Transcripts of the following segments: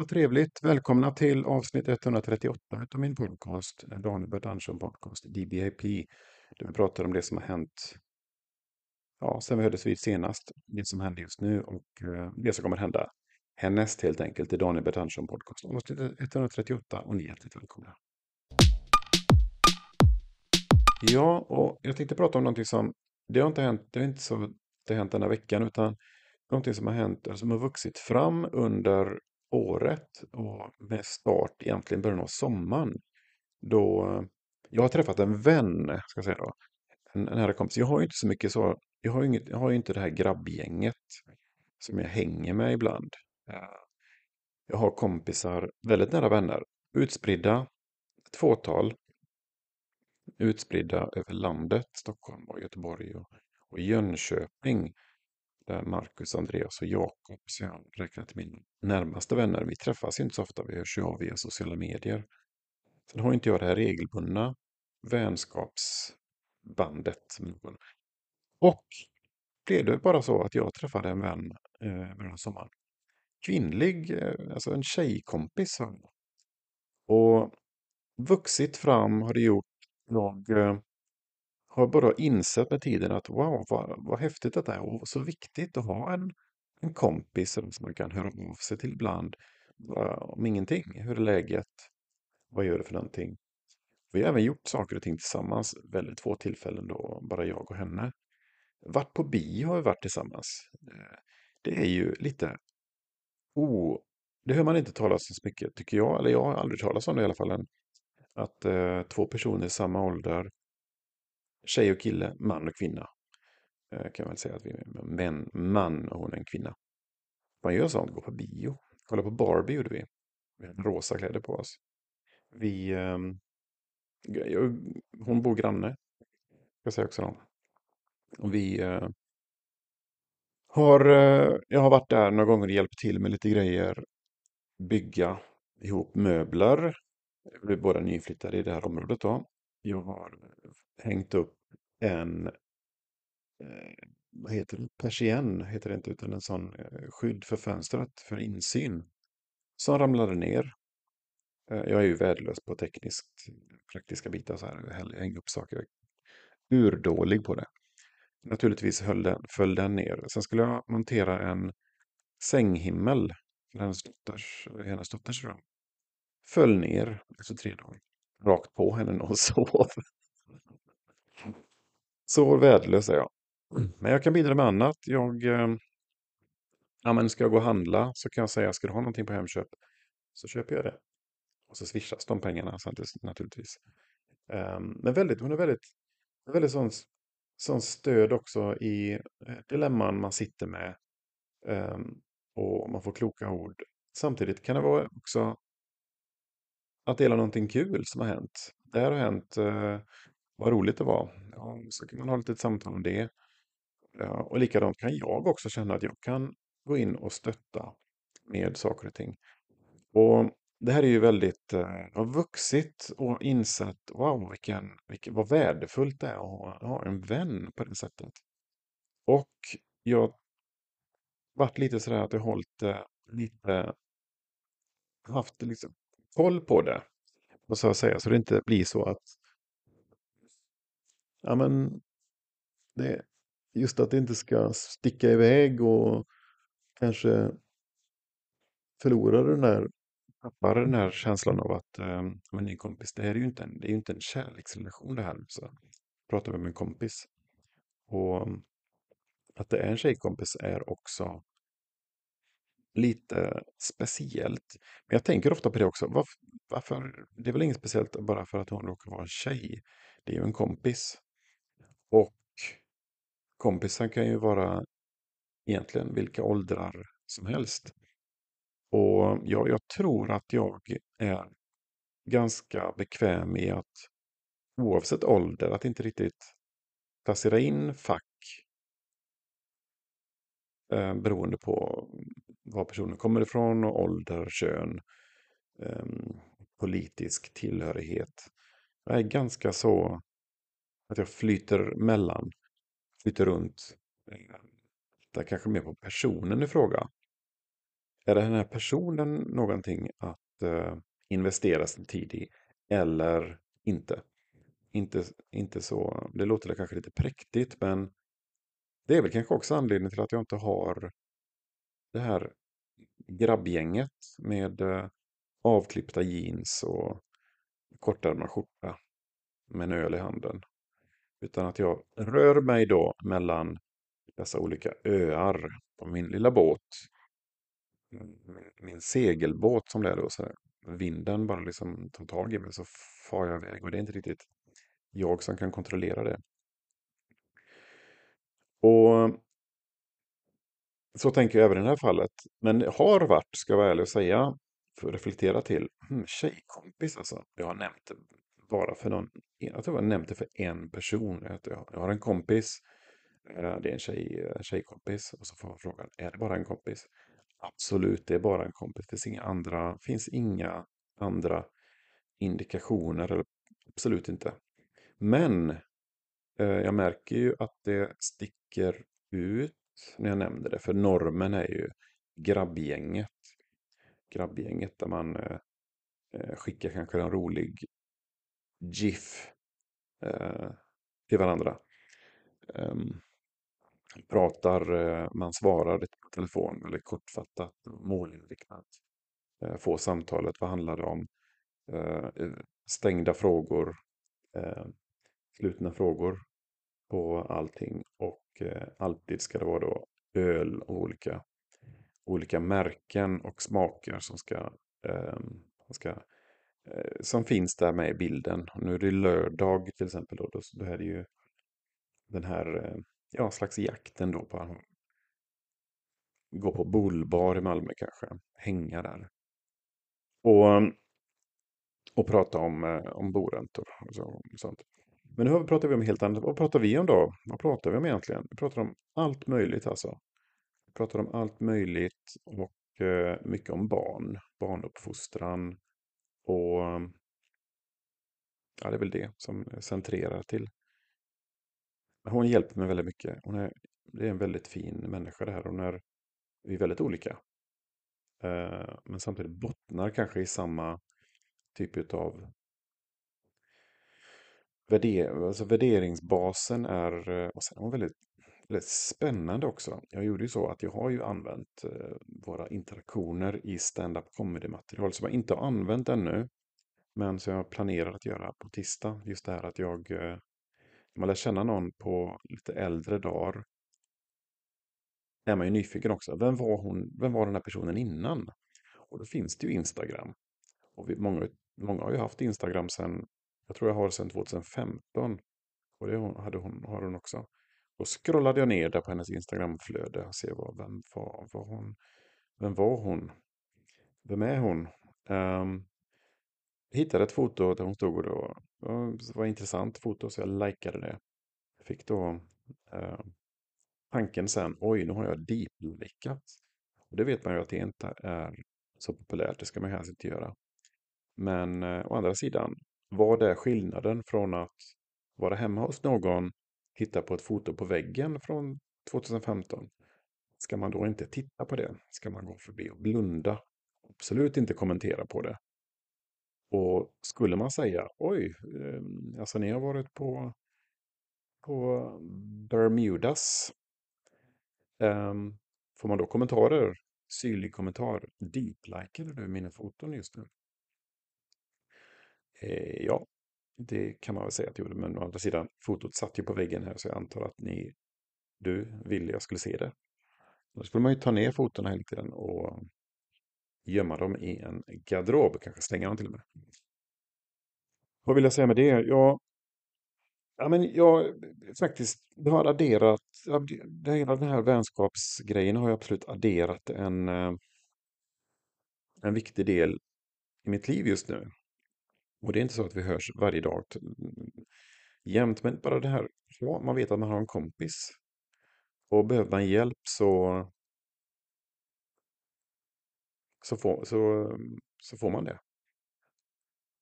vad trevligt. Välkomna till avsnitt 138 av min podcast, eh, Daniel Bert Andersson Podcast, DBAP. Där vi pratar om det som har hänt ja, sen vi hördes vid senast, det som händer just nu och eh, det som kommer hända härnäst helt enkelt i Daniel Bert Andersson Podcast. Avsnitt 138 och ni är hjärtligt välkomna. Ja, och jag tänkte prata om någonting som, det har inte hänt, det är inte så det har hänt denna veckan, utan någonting som har hänt, som har vuxit fram under året och med start egentligen början av sommaren. Då jag har träffat en vän, ska jag säga då, en, en nära kompis. Jag har ju inte så mycket så, jag har ju, inget, jag har ju inte det här grabbgänget som jag hänger med ibland. Jag har kompisar, väldigt nära vänner, utspridda, ett fåtal, utspridda över landet, Stockholm och Göteborg och, och Jönköping där Marcus, Andreas och Jakob, så jag räknar till mina närmaste vänner. Vi träffas inte så ofta, vi hörs ju av via sociala medier. Sen har inte jag det här regelbundna vänskapsbandet. Och blev det bara så att jag träffade en vän eh, den här sommaren. Kvinnlig, eh, alltså en tjejkompis. Och vuxit fram har det gjort. Jag eh, har bara insett med tiden att wow, vad, vad häftigt detta är och så viktigt att ha en, en kompis som man kan höra av sig till ibland. Om ingenting, hur är läget? Vad gör du för någonting? Vi har även gjort saker och ting tillsammans, väldigt få tillfällen då, bara jag och henne. Vart på bio har vi varit tillsammans. Eh, det är ju lite oh, det hör man inte talas om så mycket, tycker jag, eller jag har aldrig talat om det i alla fall, än, att eh, två personer i samma ålder tjej och kille, man och kvinna. Eh, kan väl säga att vi är män, man och hon är en kvinna. Man gör sånt, går på bio. Kolla på Barbie gjorde vi. Vi hade rosa kläder på oss. Vi... Eh, hon bor granne. Ska säga också då. Och vi eh, har... Eh, jag har varit där några gånger och hjälpt till med lite grejer. Bygga ihop möbler. Vi är båda nyinflyttade i det här området då. Jag har hängt upp en, eh, vad heter det, persienn heter det inte, utan en sån eh, skydd för fönstret för insyn. Som ramlade ner. Eh, jag är ju värdelös på tekniskt, praktiska bitar så här, hänga upp saker. Urdålig på det. Naturligtvis höll den, föll den ner. Sen skulle jag montera en sänghimmel för hennes dotters, hennes dotters rum. Föll ner efter tre dagar rakt på henne när hon sov. Så värdelös är jag. Men jag kan bidra med annat. Jag, eh, ja, men ska jag gå och handla så kan jag säga, ska du ha någonting på Hemköp? Så köper jag det. Och så swishas de pengarna naturligtvis. Um, men väldigt, hon är väldigt, väldigt sån, sån stöd också i eh, dilemman man sitter med. Um, och man får kloka ord. Samtidigt kan det vara också att dela någonting kul som har hänt. Det här har hänt, eh, vad roligt det var. Ja, så kan man ha lite samtal om det. Ja, och likadant kan jag också känna att jag kan gå in och stötta med saker och ting. Och det här är ju väldigt, eh, har vuxit och insett, wow, vilken, vilken, vad värdefullt det är att ha en vän på det sättet. Och jag varit lite sådär att jag hållit eh, lite, haft liksom koll på det. Och så att säga, så det inte blir så att ja men det, just att det inte ska sticka iväg och kanske förlora den där, tappar den här känslan av att eh, men ny kompis, det här är ju inte en, det är ju inte en kärleksrelation det här. Så pratar vi med en kompis. Och att det är en tjejkompis är också lite speciellt. Men jag tänker ofta på det också. Varför, varför? Det är väl inget speciellt bara för att hon råkar vara en tjej. Det är ju en kompis. Och kompisar kan ju vara egentligen vilka åldrar som helst. Och jag, jag tror att jag är ganska bekväm i att oavsett ålder, att inte riktigt placera in fack eh, beroende på var personen kommer ifrån, och ålder, kön, eh, politisk tillhörighet. Jag är ganska så att jag flyter mellan, flyter runt. Eh, där kanske mer på personen i fråga. är den här personen någonting att eh, investera sin tid i eller inte? Inte, inte så, det låter kanske lite präktigt, men det är väl kanske också anledningen till att jag inte har det här grabbgänget med eh, avklippta jeans och kortärmad skjorta med en öl i handen. Utan att jag rör mig då mellan dessa olika öar på min lilla båt. Mm, min, min segelbåt som det är då. Så vinden bara liksom tar tag i mig så far jag iväg. Och det är inte riktigt jag som kan kontrollera det. Och så tänker jag även i det här fallet. Men har varit, ska jag vara ärlig och säga, för att reflektera till, hmm, tjejkompis alltså. Jag har nämnt det bara för någon, jag tror jag har nämnt det för en person. Jag har en kompis, eh, det är en tjej, eh, tjejkompis, och så får man frågan, är det bara en kompis? Absolut, det är bara en kompis. Det finns inga andra, finns inga andra indikationer, eller absolut inte. Men eh, jag märker ju att det sticker ut när jag nämner det. För normen är ju grabbgänget. Grabbgänget där man eh, eh skickar kanske en rolig GIF eh, till varandra. Um, pratar, eh, man svarar lite på telefon eller kortfattat, målinriktat. Eh, får samtalet, vad handlar det om? Eh, eh, stängda frågor, eh, slutna frågor på allting och alltid ska det vara då öl och olika, olika märken och smaker som ska, ehm, ska Eh, som finns där med i bilden. Nu är det lördag till exempel då, då, då är det ju den här eh, ja, slags jakten då på att gå på bullbar i Malmö kanske, hänga där. Och, mm, och prata om, eh, om boräntor och, så, och sånt. Men nu pratar vi om helt annat. Vad pratar vi om då? Vad pratar vi om egentligen? Vi pratar om allt möjligt alltså. Vi pratar om allt möjligt och eh, mycket om barn, barnuppfostran och ehm, ja, det är väl det som centrerar till. Hon hjälper mig väldigt mycket. Hon är, det är en väldigt fin människa det här. Hon är, vi är väldigt olika. Eh, men samtidigt bottnar kanske i samma typ av värder, alltså värderingsbasen är, eh, och sen är hon väldigt, väldigt spännande också. Jag gjorde ju så att jag har ju använt eh, våra interaktioner i stand-up comedy-material som jag inte har använt ännu. Men som jag planerar att göra på tisdag. Just det här att jag, eh, man lär känna någon på lite äldre dagar. är man ju nyfiken också. Vem var, hon, vem var den här personen innan? Och då finns det ju Instagram. Och vi, många, många har ju haft Instagram sedan jag tror jag har sedan 2015. Och det hade hon, har hon också. Då scrollade jag ner där på hennes Instagramflöde och se vad, vem, var, var hon, vem var hon? Vem är hon? Um, jag hittade ett foto där hon stod och då, det var ett intressant foto så jag likade det. Jag fick då uh, tanken sen, oj nu har jag deep-likat. Och det vet man ju att det inte är så populärt, det ska man helst inte göra. Men uh, å andra sidan, vad är skillnaden från att vara hemma hos någon, titta på ett foto på väggen från 2015? Ska man då inte titta på det? Ska man gå förbi och blunda? Absolut inte kommentera på det. Och skulle man säga, oj, ehm, alltså ni har varit på, på Bermudas. Um, får man då kommentarer? Syrlig kommentar. Deep-likade du mina foton just nu? Eh, ja, det kan man väl säga att jag gjorde. Men å andra sidan, fotot satt ju på väggen här så jag antar att ni, du ville jag skulle se det. Då skulle man ju ta ner fotona hela tiden och gömma dem i en garderob, kanske stänga dem till och med. Vad vill jag säga med det? Jag, ja, men jag faktiskt det har adderat, hela den här vänskapsgrejen har jag absolut adderat en, eh, en viktig del i mitt liv just nu. Och det är inte så att vi hörs varje dag jämt, men bara det här, ja, man vet att man har en kompis. Och behöver man hjälp så, så, får, så, så får man det.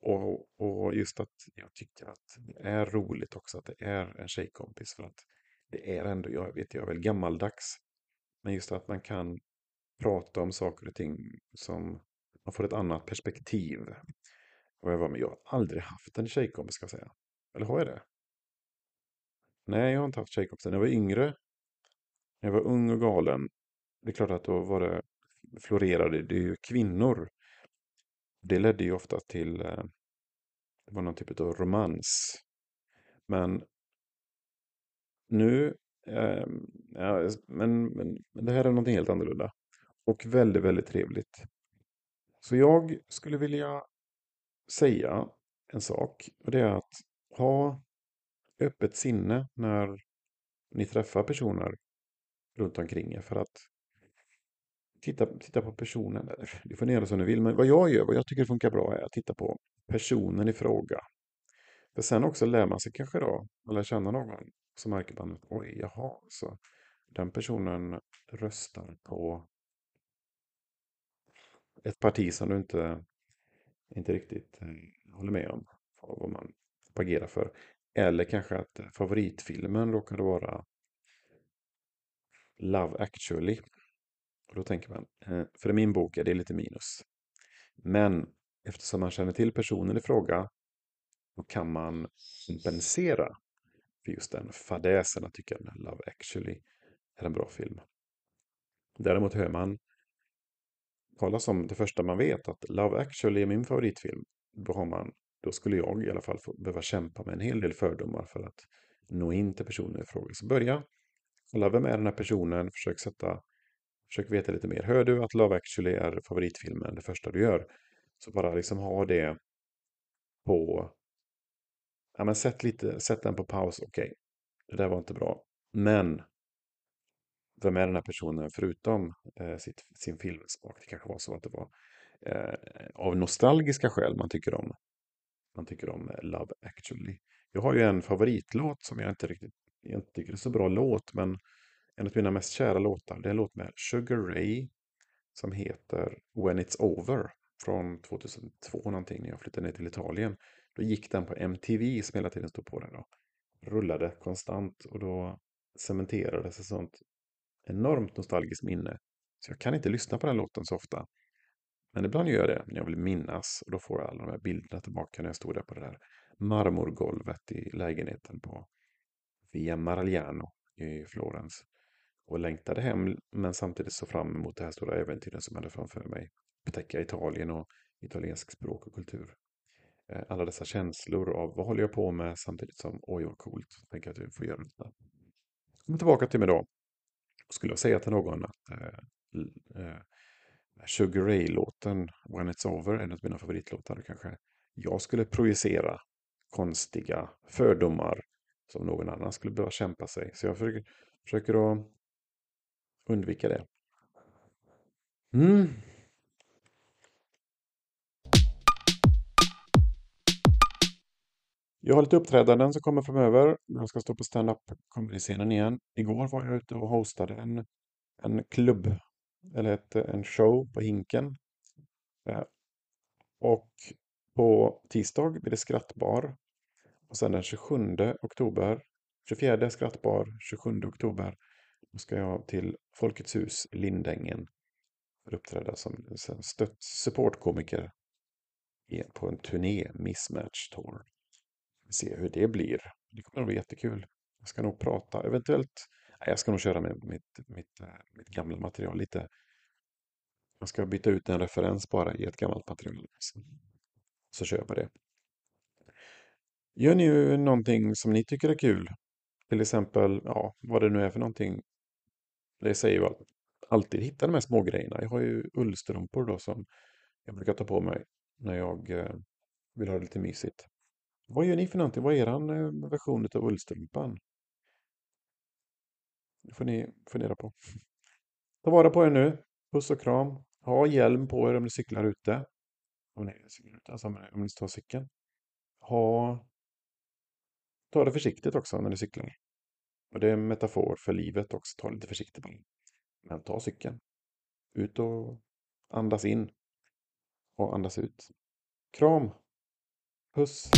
Och, och just att jag tycker att det är roligt också att det är en tjejkompis. För att det är ändå, jag vet, jag är väl gammaldags. Men just att man kan prata om saker och ting som man får ett annat perspektiv. Och jag var med, jag har aldrig haft en tjejkompis ska jag säga. Eller har jag det? Nej, jag har inte haft tjejkompisar. När jag var yngre, när jag var ung och galen, det är klart att då var det, florerade det är ju kvinnor. Det ledde ju ofta till, eh, det var någon typ av romans. Men nu, eh, ja, men, men, men det här är någonting helt annorlunda. Och väldigt, väldigt trevligt. Så jag skulle vilja säga en sak. Och det är att ha öppet sinne när ni träffar personer runt omkring er. För att titta, titta på personen. Det får ni göra som ni vill. Men vad jag gör, vad jag tycker funkar bra är att titta på personen i fråga. För sen också lär man sig kanske då, eller känna någon, så märker man att oj, jaha, så den personen röstar på ett parti som du inte, inte riktigt eh, håller med om vad man propagerar för. Eller kanske att eh, favoritfilmen råkade vara Love actually. Och då tänker man, eh, för i min bok är det lite minus. Men eftersom man känner till personen i fråga då kan man kompensera för just den fadäsen att tycka att Love actually är en bra film. Däremot hör man talas om det första man vet, att Love actually är min favoritfilm, då, har man, då skulle jag i alla fall få, behöva kämpa med en hel del fördomar för att nå in till personen i fråga. Så börja kolla vem är den här personen, försök sätta, försök veta lite mer. Hör du att Love actually är favoritfilmen, det första du gör, så bara liksom ha det på, ja men sätt, lite, sätt den på paus, okej, okay. det där var inte bra, men vem är den här personen förutom eh, sitt, sin filmsmak? Det kanske var så att det var eh, av nostalgiska skäl man tycker om man tycker om eh, Love actually. Jag har ju en favoritlåt som jag inte riktigt jag inte tycker är så bra låt, men en av mina mest kära låtar, det är en låt med Sugar Ray som heter When It's Over från 2002 någonting när jag flyttade ner till Italien. Då gick den på MTV som hela tiden stod på den då. Rullade konstant och då cementerades ett sånt enormt nostalgiskt minne. Så jag kan inte lyssna på den låten så ofta. Men ibland gör jag det när jag vill minnas och då får jag alla de här bilderna tillbaka när jag stod där på det där marmorgolvet i lägenheten på Via Maragliano i Florens och längtade hem men samtidigt så fram emot det här stora äventyret som jag hade framför mig. Upptäcka Italien och italiensk språk och kultur. Eh, alla dessa känslor av vad håller jag på med samtidigt som oj vad coolt, tänker att vi får göra detta. Kom tillbaka till mig då skulle jag säga till någon att eh, eh, Sugar Ray-låten When It's Over är en av mina favoritlåtar. Kanske jag skulle projicera konstiga fördomar som någon annan skulle behöva kämpa sig. Så jag försöker, försöker att undvika det. Mm. Jag har lite uppträdanden som kommer framöver. Jag ska stå på stand-up comedy-scenen igen. Igår var jag ute och hostade en, en klubb, eller ett, en show på Hinken. Eh, och på tisdag blir det skrattbar. Och sen den 27 oktober, 24 skrattbar, 27 oktober, då ska jag till Folkets hus Lindängen för att uppträda som stött supportkomiker på en turné, Mismatch Tour se hur det blir. Det kommer att bli jättekul. Jag ska nog prata, eventuellt, nej, jag ska nog köra med mitt, mitt, eh, mitt gamla material lite. Jag ska byta ut en referens bara i ett gammalt material. Så kör jag på det. Gör ni ju någonting som ni tycker är kul? Till exempel, ja, vad det nu är för någonting. Det säger ju alltid hitta de här små grejerna. Jag har ju ullstrumpor då som jag brukar ta på mig när jag eh, vill ha det lite mysigt. Vad gör ni för någonting? Vad är er eh, version av ullstrumpan? Det får ni fundera på. Ta vara på er nu. Puss och kram. Ha hjälm på er om ni cyklar ute. Om ni, cyklar ute, alltså om ni tar cykeln. Ha... Ta det försiktigt också när ni cyklar. Och det är en metafor för livet också. Ta det lite försiktigt. Men ta cykeln. Ut och andas in. Och andas ut. Kram. Puss.